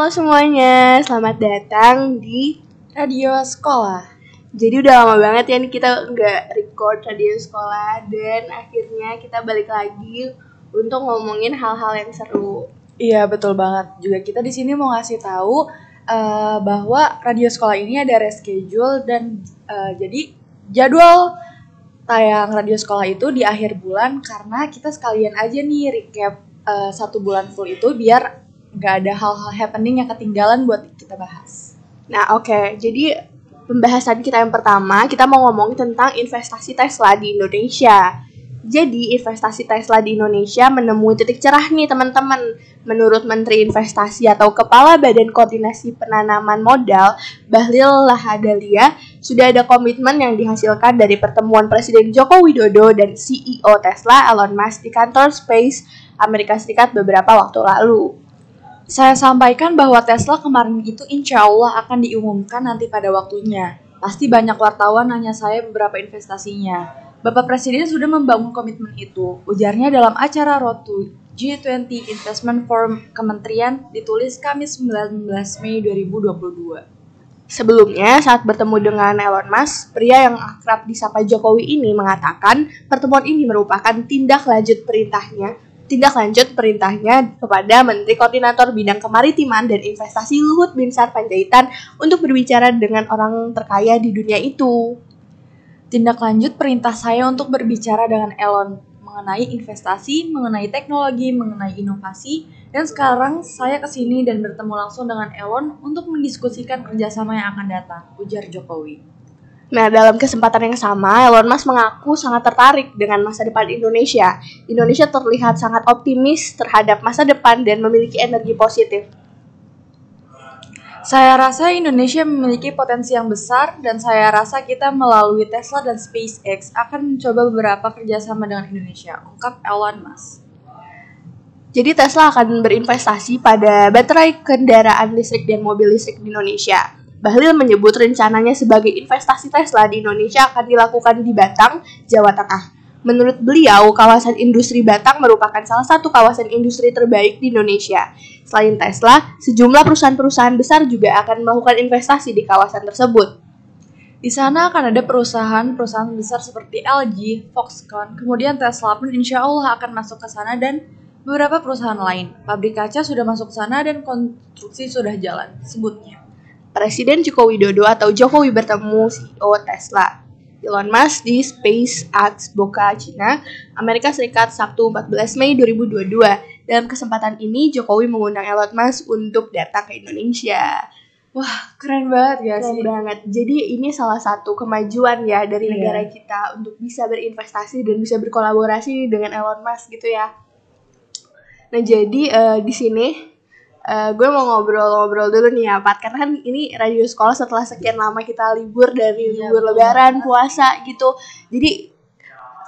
Halo semuanya, selamat datang di Radio Sekolah. Jadi udah lama banget ya nih kita nggak record radio sekolah dan akhirnya kita balik lagi untuk ngomongin hal-hal yang seru. Iya betul banget. Juga kita di sini mau ngasih tahu uh, bahwa radio sekolah ini ada reschedule dan uh, jadi jadwal tayang radio sekolah itu di akhir bulan karena kita sekalian aja nih recap uh, satu bulan full itu biar nggak ada hal-hal happening yang ketinggalan buat kita bahas. Nah oke, okay. jadi pembahasan kita yang pertama, kita mau ngomong tentang investasi Tesla di Indonesia. Jadi, investasi Tesla di Indonesia menemui titik cerah nih teman-teman. Menurut Menteri Investasi atau Kepala Badan Koordinasi Penanaman Modal, Bahlil Lahadalia, sudah ada komitmen yang dihasilkan dari pertemuan Presiden Joko Widodo dan CEO Tesla Elon Musk di kantor Space Amerika Serikat beberapa waktu lalu. Saya sampaikan bahwa Tesla kemarin itu insya Allah akan diumumkan nanti pada waktunya. Pasti banyak wartawan nanya saya beberapa investasinya. Bapak Presiden sudah membangun komitmen itu. Ujarnya dalam acara Road to G20 Investment Forum Kementerian ditulis Kamis 19 Mei 2022. Sebelumnya, saat bertemu dengan Elon Musk, pria yang akrab disapa Jokowi ini mengatakan pertemuan ini merupakan tindak lanjut perintahnya tindak lanjut perintahnya kepada Menteri Koordinator Bidang Kemaritiman dan Investasi Luhut Binsar Panjaitan untuk berbicara dengan orang terkaya di dunia itu. Tindak lanjut perintah saya untuk berbicara dengan Elon mengenai investasi, mengenai teknologi, mengenai inovasi, dan sekarang saya ke sini dan bertemu langsung dengan Elon untuk mendiskusikan kerjasama yang akan datang, ujar Jokowi. Nah, dalam kesempatan yang sama, Elon Musk mengaku sangat tertarik dengan masa depan Indonesia. Indonesia terlihat sangat optimis terhadap masa depan dan memiliki energi positif. Saya rasa Indonesia memiliki potensi yang besar dan saya rasa kita melalui Tesla dan SpaceX akan mencoba beberapa kerjasama dengan Indonesia, ungkap Elon Musk. Jadi Tesla akan berinvestasi pada baterai kendaraan listrik dan mobil listrik di Indonesia. Bahlil menyebut rencananya sebagai investasi Tesla di Indonesia akan dilakukan di Batang, Jawa Tengah. Menurut beliau, kawasan industri Batang merupakan salah satu kawasan industri terbaik di Indonesia. Selain Tesla, sejumlah perusahaan-perusahaan besar juga akan melakukan investasi di kawasan tersebut. Di sana akan ada perusahaan-perusahaan besar seperti LG, Foxconn, kemudian Tesla pun insya Allah akan masuk ke sana dan beberapa perusahaan lain. Pabrik kaca sudah masuk sana dan konstruksi sudah jalan, sebutnya. Presiden Joko Widodo atau Jokowi bertemu CEO Tesla. Elon Musk di SpaceX Boca, Cina, Amerika Serikat Sabtu 14 Mei 2022. Dalam kesempatan ini, Jokowi mengundang Elon Musk untuk datang ke Indonesia. Wah, keren banget ya keren sih. banget. Jadi ini salah satu kemajuan ya dari yeah. negara kita untuk bisa berinvestasi dan bisa berkolaborasi dengan Elon Musk gitu ya. Nah, jadi uh, di sini uh, gue mau ngobrol-ngobrol dulu nih ya Pat. Karena kan ini radio sekolah setelah sekian lama kita libur dari ya, libur lebaran puasa gitu. Jadi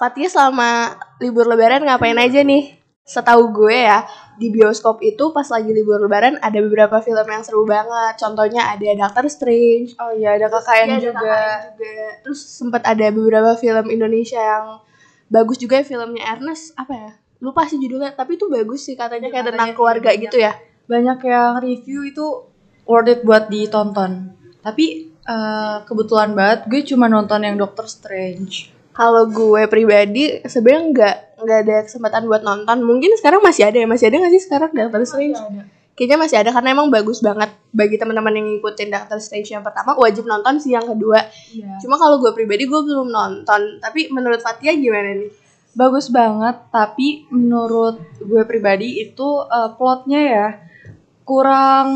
Fatia selama libur lebaran ngapain aja nih? Setahu gue ya di bioskop itu pas lagi libur lebaran ada beberapa film yang seru banget. Contohnya ada Doctor Strange oh iya ada KKN ya, juga. Juga. Terus sempat ada beberapa film Indonesia yang bagus juga ya filmnya Ernest apa ya? Lupa sih judulnya tapi itu bagus sih katanya kayak tentang keluarga gitu ya banyak yang review itu worth it buat ditonton. Tapi uh, kebetulan banget gue cuma nonton yang Doctor Strange. Kalau gue pribadi sebenarnya nggak nggak ada kesempatan buat nonton. Mungkin sekarang masih ada ya, masih ada nggak sih sekarang Doctor Strange? Masih ada. Kayaknya masih ada karena emang bagus banget bagi teman-teman yang ngikutin Doctor Strange yang pertama wajib nonton sih yang kedua. Iya. Cuma kalau gue pribadi gue belum nonton. Tapi menurut Fatia gimana nih? Bagus banget, tapi menurut gue pribadi itu uh, plotnya ya kurang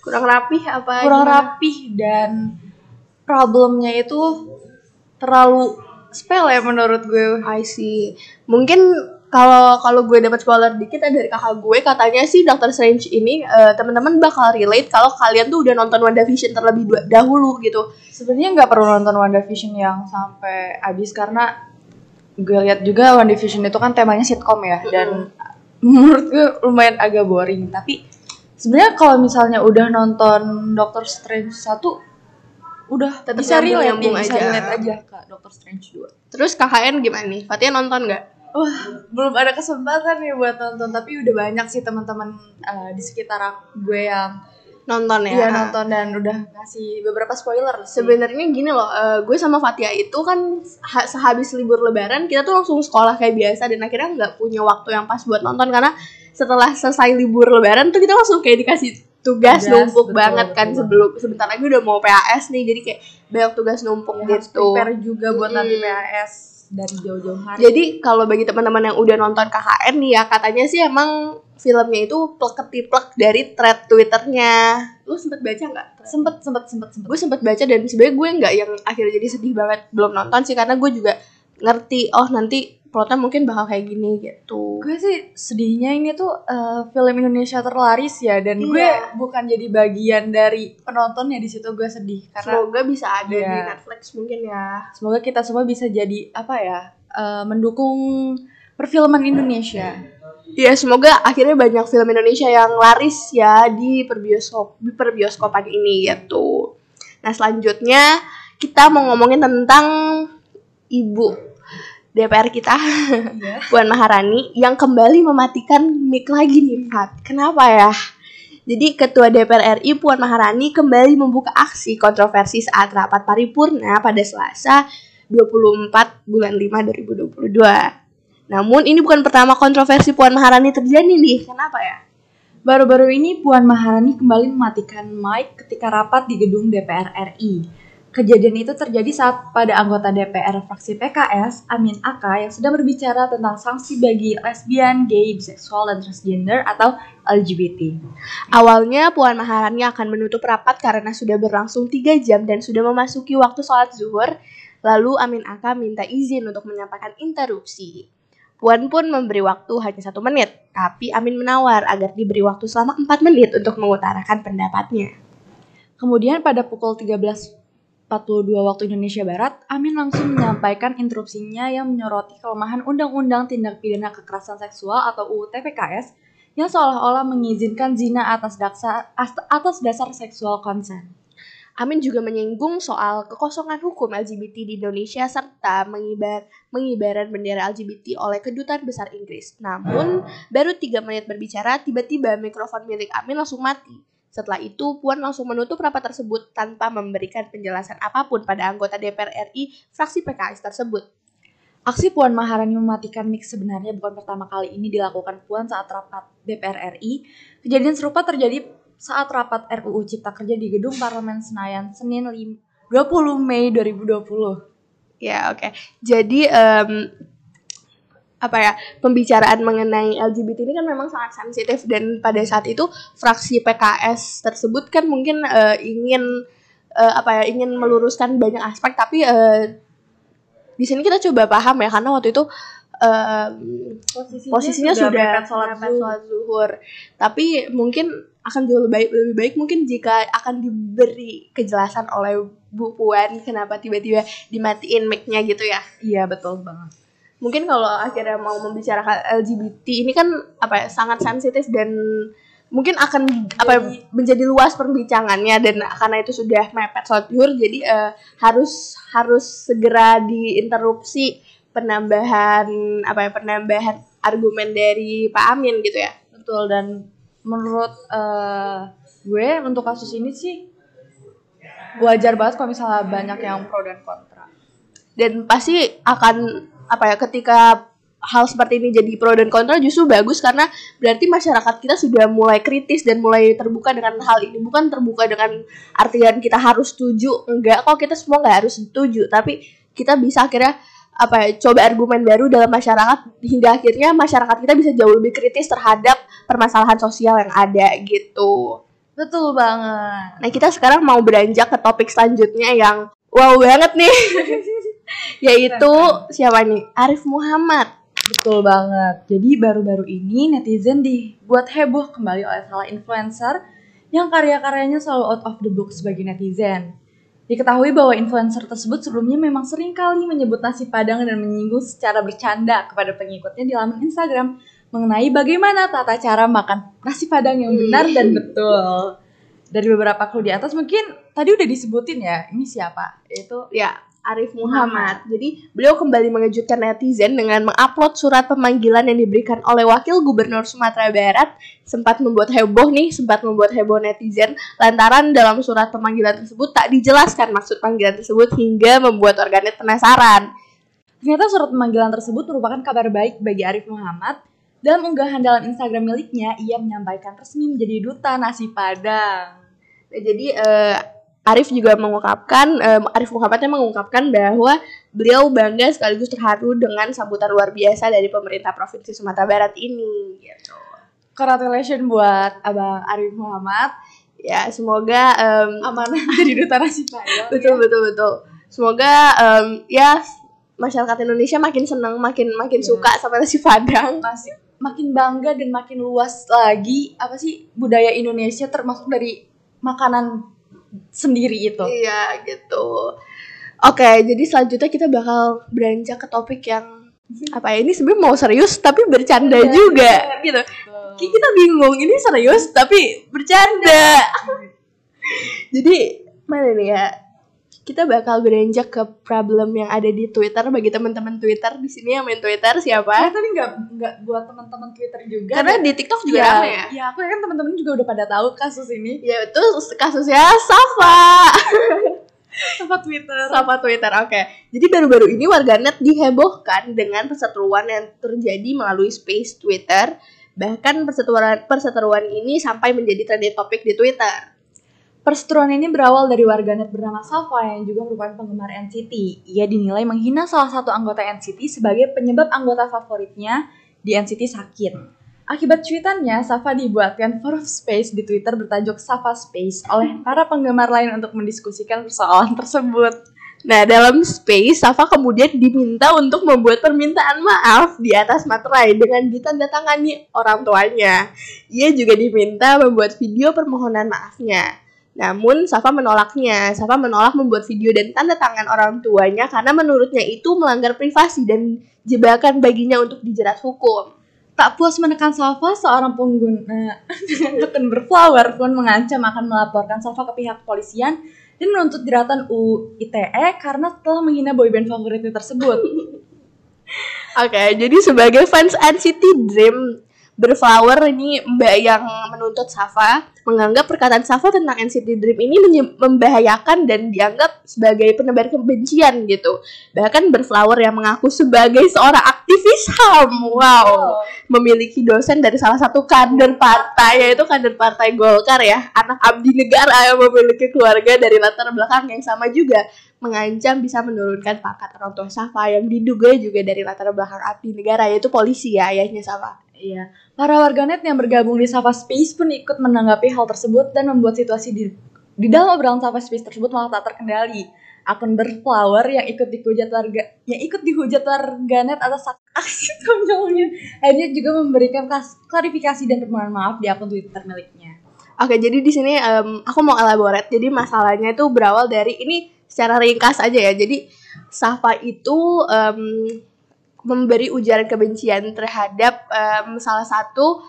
kurang rapih apa kurang gimana? rapih dan problemnya itu terlalu spell ya menurut gue. I see. Mungkin kalau kalau gue dapat spoiler dikit ya dari kakak gue katanya sih Doctor Strange ini uh, teman-teman bakal relate kalau kalian tuh udah nonton WandaVision terlebih dahulu gitu. Sebenarnya nggak perlu nonton WandaVision yang sampai habis karena gue lihat juga WandaVision itu kan temanya sitcom ya mm -hmm. dan menurut gue lumayan agak boring tapi sebenarnya kalau misalnya udah nonton Doctor Strange satu udah Tetap bisa relate ya, bisa relate aja kak Doctor Strange 2 terus KKN gimana nih Fatia nonton nggak Wah, belum ada kesempatan nih buat nonton, tapi udah banyak sih teman-teman uh, di sekitar gue yang nonton ya. Iya nonton dan udah ngasih beberapa spoiler. Sebenarnya gini loh, eh, gue sama Fatia itu kan ha- sehabis libur lebaran kita tuh langsung sekolah kayak biasa dan akhirnya nggak punya waktu yang pas buat nonton karena setelah selesai libur lebaran tuh kita langsung kayak dikasih tugas Tugas, numpuk betul, banget kan betul. sebelum sebentar lagi udah mau PAS nih jadi kayak banyak tugas numpuk Ya, harus gitu. prepare juga buat nanti Hmm. PAS dari jauh-jauh hari. Jadi kalau bagi teman-teman yang udah nonton KKN nih ya katanya sih emang filmnya itu plek-ketiplek dari thread Twitternya. Lu sempet baca nggak? sempet sempet sempet sempet. gue sempet baca dan sebenarnya gue nggak yang akhirnya jadi sedih banget belum nonton sih karena gue juga ngerti oh nanti plotnya mungkin bakal kayak gini gitu gue sih sedihnya ini tuh eh, film Indonesia terlaris ya dan gue Iya. bukan jadi bagian dari penontonnya di situ gue sedih karena semoga bisa ada di Iya. Netflix mungkin ya semoga kita semua bisa jadi apa ya eh, mendukung perfilman Indonesia. ya semoga akhirnya banyak film Indonesia yang laris ya di perbioskop di perbioskopan ini gitu nah selanjutnya kita mau ngomongin tentang ibu DPR kita Iya. Puan Maharani yang kembali mematikan mic lagi nih Pat. Kenapa ya? Jadi Ketua DPR RI Puan Maharani kembali membuka aksi kontroversi saat rapat paripurna pada Selasa 24 bulan 5 2022. Namun ini bukan pertama kontroversi Puan Maharani terjadi nih. Kenapa ya? Baru-baru ini Puan Maharani kembali mematikan mic ketika rapat di gedung DPR RI. Kejadian itu terjadi saat pada anggota DPR fraksi PKS, Amin Aka, yang sedang berbicara tentang sanksi bagi lesbian, gay, biseksual, dan transgender atau LGBT. Awalnya Puan Maharani akan menutup rapat karena sudah berlangsung 3 jam dan sudah memasuki waktu sholat zuhur. Lalu Amin Aka minta izin untuk menyampaikan interupsi. Puan pun memberi waktu hanya satu menit, tapi Amin menawar agar diberi waktu selama 4 menit untuk mengutarakan pendapatnya. Kemudian pada pukul 13.42 waktu Indonesia Barat, Amin langsung menyampaikan interupsinya yang menyoroti kelemahan Undang-Undang Tindak Pidana Kekerasan Seksual atau UU TPKS yang seolah-olah mengizinkan zina atas dasar, atas dasar seksual konsen. Amin juga menyinggung soal kekosongan hukum LGBT di Indonesia serta mengibar mengibaran bendera LGBT oleh kedutaan besar Inggris. Namun, baru tiga menit berbicara, tiba-tiba mikrofon milik Amin langsung mati. Setelah itu, Puan langsung menutup rapat tersebut tanpa memberikan penjelasan apa pun pada anggota DPR RI fraksi PKS tersebut. Aksi Puan Maharani mematikan mic sebenarnya bukan pertama kali ini dilakukan Puan saat rapat DPR RI. Kejadian serupa terjadi saat rapat RUU Cipta Kerja di Gedung Parlemen Senayan Senin lim- 20 Mei 2020. Ya, oke. Jadi em, apa ya pembicaraan mengenai LGBT ini kan memang sangat sensitif dan pada saat itu fraksi PKS tersebut kan mungkin eh, ingin eh, apa ya ingin meluruskan banyak aspek tapi eh, di sini kita coba paham ya karena waktu itu em, posisinya sudah, sholat mepet zuhur. sholat zuhur. Tapi mungkin akan jauh lebih baik, lebih baik mungkin jika akan diberi kejelasan oleh Bu Puan kenapa tiba-tiba dimatiin mic-nya gitu ya. Iya betul banget. Mungkin kalau akhirnya mau membicarakan LGBT ini kan apa ya sangat sensitif dan mungkin akan apa ya, menjadi luas perbincangannya dan karena itu sudah mepet zuhur jadi eh, harus harus segera diinterupsi penambahan apa ya penambahan argumen dari Pak Amin gitu ya. Betul dan menurut eh, gue untuk kasus ini sih wajar banget kalau misalnya banyak yang pro dan kontra. Dan pasti akan apa ya ketika hal seperti ini jadi pro dan kontra justru bagus karena berarti masyarakat kita sudah mulai kritis dan mulai terbuka dengan hal ini bukan terbuka dengan artian kita harus setuju enggak kok kita semua nggak harus setuju tapi kita bisa akhirnya apa ya coba argumen baru dalam masyarakat hingga akhirnya masyarakat kita bisa jauh lebih kritis terhadap permasalahan sosial yang ada gitu. Betul banget. Nah kita sekarang mau beranjak ke topik selanjutnya yang wow banget nih yaitu siapa nih Arif Muhammad. Betul banget. Jadi baru-baru ini netizen dibuat heboh kembali oleh salah influencer yang karya-karyanya selalu out of the box bagi netizen. Diketahui bahwa influencer tersebut sebelumnya memang sering kali menyebut nasi padang dan menyinggung secara bercanda kepada pengikutnya di laman Instagram mengenai bagaimana tata cara makan nasi padang yang benar dan betul. Dari beberapa clue di atas mungkin tadi udah disebutin ya, ini siapa? Itu Ya Arif Muhammad. Jadi beliau kembali mengejutkan netizen dengan mengupload surat pemanggilan yang diberikan oleh Wakil Gubernur Sumatera Barat sempat membuat heboh nih, sempat membuat heboh netizen lantaran dalam surat pemanggilan tersebut tak dijelaskan maksud panggilan tersebut hingga membuat warganet penasaran. Ternyata surat pemanggilan tersebut merupakan kabar baik bagi Arif Muhammad. Dalam unggahan dalam Instagram miliknya, ia menyampaikan resmi menjadi duta nasi Padang. Nah, jadi uh, Arif juga mengungkapkan, um, Arif Muhammadnya mengungkapkan bahwa beliau bangga sekaligus terharu dengan sambutan luar biasa dari pemerintah Provinsi Sumatera Barat ini. Gitu. Congratulations buat Abang Arif Muhammad. Ya, semoga um, amanah jadi duta padang. betul, ya. betul, betul. Semoga um, ya masyarakat Indonesia makin senang, makin makin ya. suka sama nasi padang. Masih makin bangga dan makin luas lagi apa sih budaya Indonesia termasuk dari makanan sendiri itu. Iya gitu. Oke, jadi selanjutnya kita bakal beranjak ke topik yang apa ya? Ini sebenarnya mau serius tapi bercanda ya, juga ya, gitu. Kita bingung ini serius tapi bercanda. jadi mana nih ya? Kita bakal beranjak ke problem yang ada di Twitter bagi teman-teman Twitter di sini yang main Twitter siapa? Ya, tapi nggak nggak buat teman-teman Twitter juga. Karena di TikTok juga ya, ada ya. Ya, aku kan teman-teman juga udah pada tahu kasus ini. Ya, itu kasusnya Safa. Safa Twitter. Safa Twitter, oke. Okay. Jadi baru-baru ini warganet dihebohkan dengan perseteruan yang terjadi melalui space Twitter. Bahkan perseteruan perseteruan ini sampai menjadi trending topik di Twitter. Perseteruan ini berawal dari warganet bernama Safa yang juga merupakan penggemar NCT. Ia dinilai menghina salah satu anggota NCT sebagai penyebab anggota favoritnya di NCT sakit. Akibat cuitannya, Safa dibuatkan forum space di Twitter bertajuk Safa Space oleh para penggemar lain untuk mendiskusikan persoalan tersebut. Nah, dalam space, Safa kemudian diminta untuk membuat permintaan maaf di atas materai dengan ditandatangani orang tuanya. Ia juga diminta membuat video permohonan maafnya. Namun Safa menolaknya. Safa menolak membuat video dan tanda tangan orang tuanya karena menurutnya itu melanggar privasi dan jebakan baginya untuk dijerat hukum. Tak puas menekan Safa, seorang pengguna dengan akun berflower pun mengancam akan melaporkan Safa ke pihak kepolisian dan menuntut jeratan UITE karena telah menghina boyband favoritnya tersebut. Oke, okay, jadi sebagai fans NCT Dream, Berflower ini mbak yang menuntut Safa menganggap perkataan Safa tentang NCT Dream ini membahayakan dan dianggap sebagai penebar kebencian gitu. Bahkan Berflower yang mengaku sebagai seorang aktivis HAM, wow, memiliki dosen dari salah satu kader partai yaitu kader partai Golkar ya, anak abdi negara yang memiliki keluarga dari latar belakang yang sama juga mengancam bisa menurunkan pangkat orang tua Safa yang diduga juga dari latar belakang abdi negara yaitu polisi ya ayahnya Safa. Iya. Para warganet yang bergabung di Safa Space pun ikut menanggapi hal tersebut dan membuat situasi di di dalam obrolan Safa Space tersebut malah tak terkendali. Akun berflower yang ikut dihujat warga yang ikut dihujat warganet atas aksi konyolnya akhirnya juga memberikan klarifikasi dan permohonan maaf di akun Twitter miliknya. Oke, jadi di sini um, aku mau elaborate. Jadi masalahnya itu berawal dari ini secara ringkas aja ya. Jadi Safa itu um, memberi ujaran kebencian terhadap um, salah satu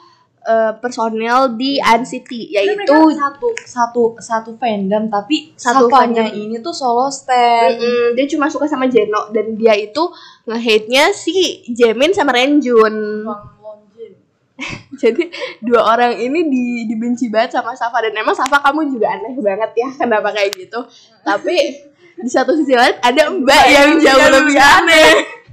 uh, personel di NCT yaitu satu satu satu fandom tapi satu fandom ini tuh solo stand. Mm -mm, dia cuma suka sama Jeno dan dia itu nge-hate-nya si Jamin sama Renjun. Jadi dua orang ini di, dibenci banget sama Safa dan emang Safa kamu juga aneh banget ya kenapa kayak gitu. Tapi di satu sisi lain ada Mbak yang jauh lebih aneh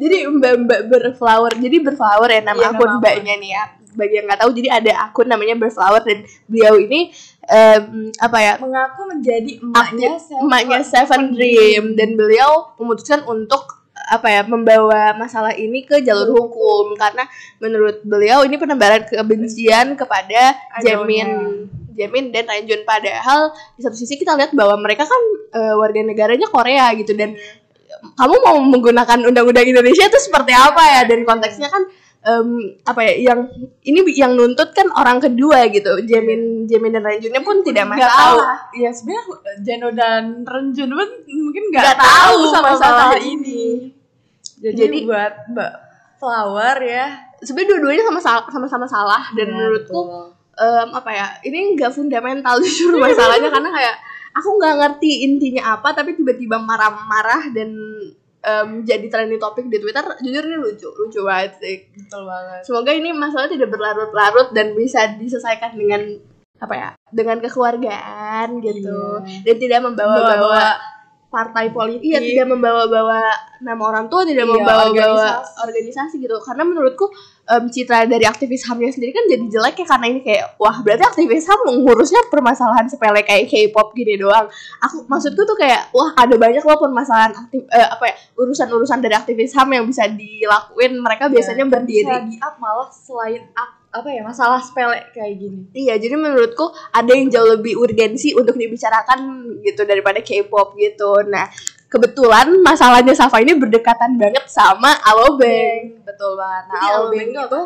jadi mbak mbak berflower jadi berflower ya nama ya, akun nama mbaknya nih ya. Bagi yang nggak tahu jadi ada akun namanya berflower dan beliau ini um, apa ya? Mengaku menjadi emaknya seven, emaknya Seven Dream. Dan beliau memutuskan untuk apa ya membawa masalah ini ke jalur hukum. Karena menurut beliau ini penebaran kebencian kepada Jamin. Jamin dan Ranjun padahal di satu sisi kita lihat bahwa mereka kan uh, warga negaranya Korea gitu. Dan iya kamu mau menggunakan undang-undang Indonesia itu seperti apa ya? Dan konteksnya kan um, apa ya yang ini yang nuntut kan orang kedua gitu. Jamin Jamin dan Renjunnya pun tidak masalah. ya sebenarnya Jeno dan Renjun pun mungkin nggak tahu, tahu sama masalah ini. Jadi, jadi buat Mbak Flower ya. sebenarnya dua-duanya sama sama-sama salah. Dan ya, menurutku um, apa ya ini nggak fundamental justru masalahnya. Karena kayak aku nggak ngerti intinya apa tapi tiba-tiba marah-marah dan em, jadi trending topik di Twitter jujur ini lucu lucu banget sih. Betul banget. Semoga ini masalah tidak berlarut-larut dan bisa diselesaikan dengan apa ya dengan kekeluargaan gitu. Iya. dan tidak membawa-bawa Bawa partai politik. Iya tidak membawa-bawa nama orang tua tidak Iya, membawa-bawa organisasi. organisasi gitu. Karena menurutku em, citra dari aktivis HAM-nya sendiri kan jadi jelek ya karena ini kayak wah berarti aktivis HAM mengurusnya permasalahan sepele kayak K-pop gini doang. Aku maksudku tuh kayak wah ada banyak loh permasalahan aktif eh, apa ya urusan-urusan dari aktivis HAM yang bisa dilakuin. Mereka biasanya Dan berdiri. di up malah selain up, apa ya masalah sepele kayak gini Iya, jadi menurutku ada yang jauh lebih urgensi untuk dibicarakan gitu daripada K-pop gitu. Nah, kebetulan masalahnya Safa ini berdekatan banget sama Alobank. betul banget nah Alobank itu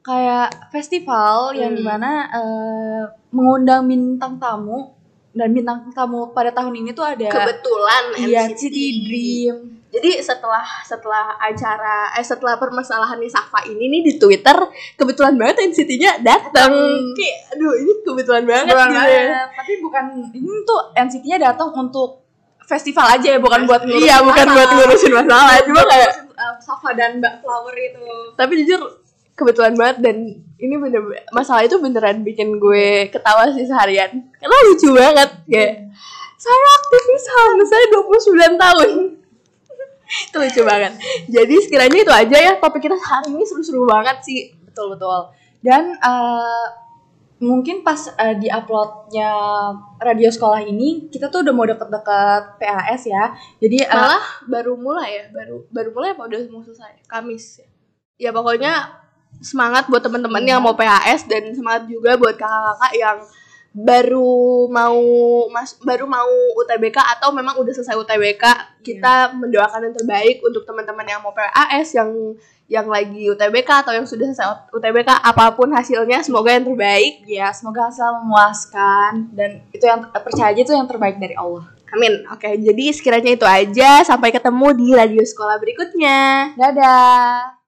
kayak festival yang Hmm. di mana eh, mengundang bintang tamu dan bintang tamu pada tahun ini tuh ada Kebetulan iya, NCT. NCT Dream Jadi setelah setelah acara eh setelah permasalahannya Safa ini nih di Twitter, kebetulan banget NCT-nya datang. Kayak aduh, ini kebetulan banget Kebetulan gitu. banget. tapi bukan ini tuh NCT-nya datang untuk festival aja ya bukan buat ngurusin Iya, bukan masalah. buat ngurusin masalah, cuma Buat kayak eh, Safa dan Mbak Flower itu tapi jujur kebetulan banget dan ini bener masalah itu beneran bikin gue ketawa sih seharian. Karena lucu banget kayak saya aktivis HAM saya 29 tahun. Itu lucu banget. Jadi sekiranya itu aja ya topik kita hari ini seru-seru banget sih. Betul betul. Dan eh, mungkin pas eh, di uploadnya radio sekolah ini kita tuh udah mau deket-deket PAS ya. Jadi eh, malah baru mulai ya? baru baru mulai apa udah mau selesai? Kamis ya? Ya pokoknya semangat buat teman-teman yang mau PHS dan semangat juga buat kakak-kakak yang baru mau mas baru mau UTBK atau memang udah selesai UTBK kita mendoakan yang terbaik untuk teman-teman yang mau PAS yang yang lagi UTBK atau yang sudah selesai UTBK apa pun hasilnya semoga yang terbaik. Ya semoga hasil memuaskan dan itu yang percaya aja itu yang terbaik dari Allah. Amin. Oke jadi sekiranya itu aja sampai ketemu di radio sekolah berikutnya. Dadah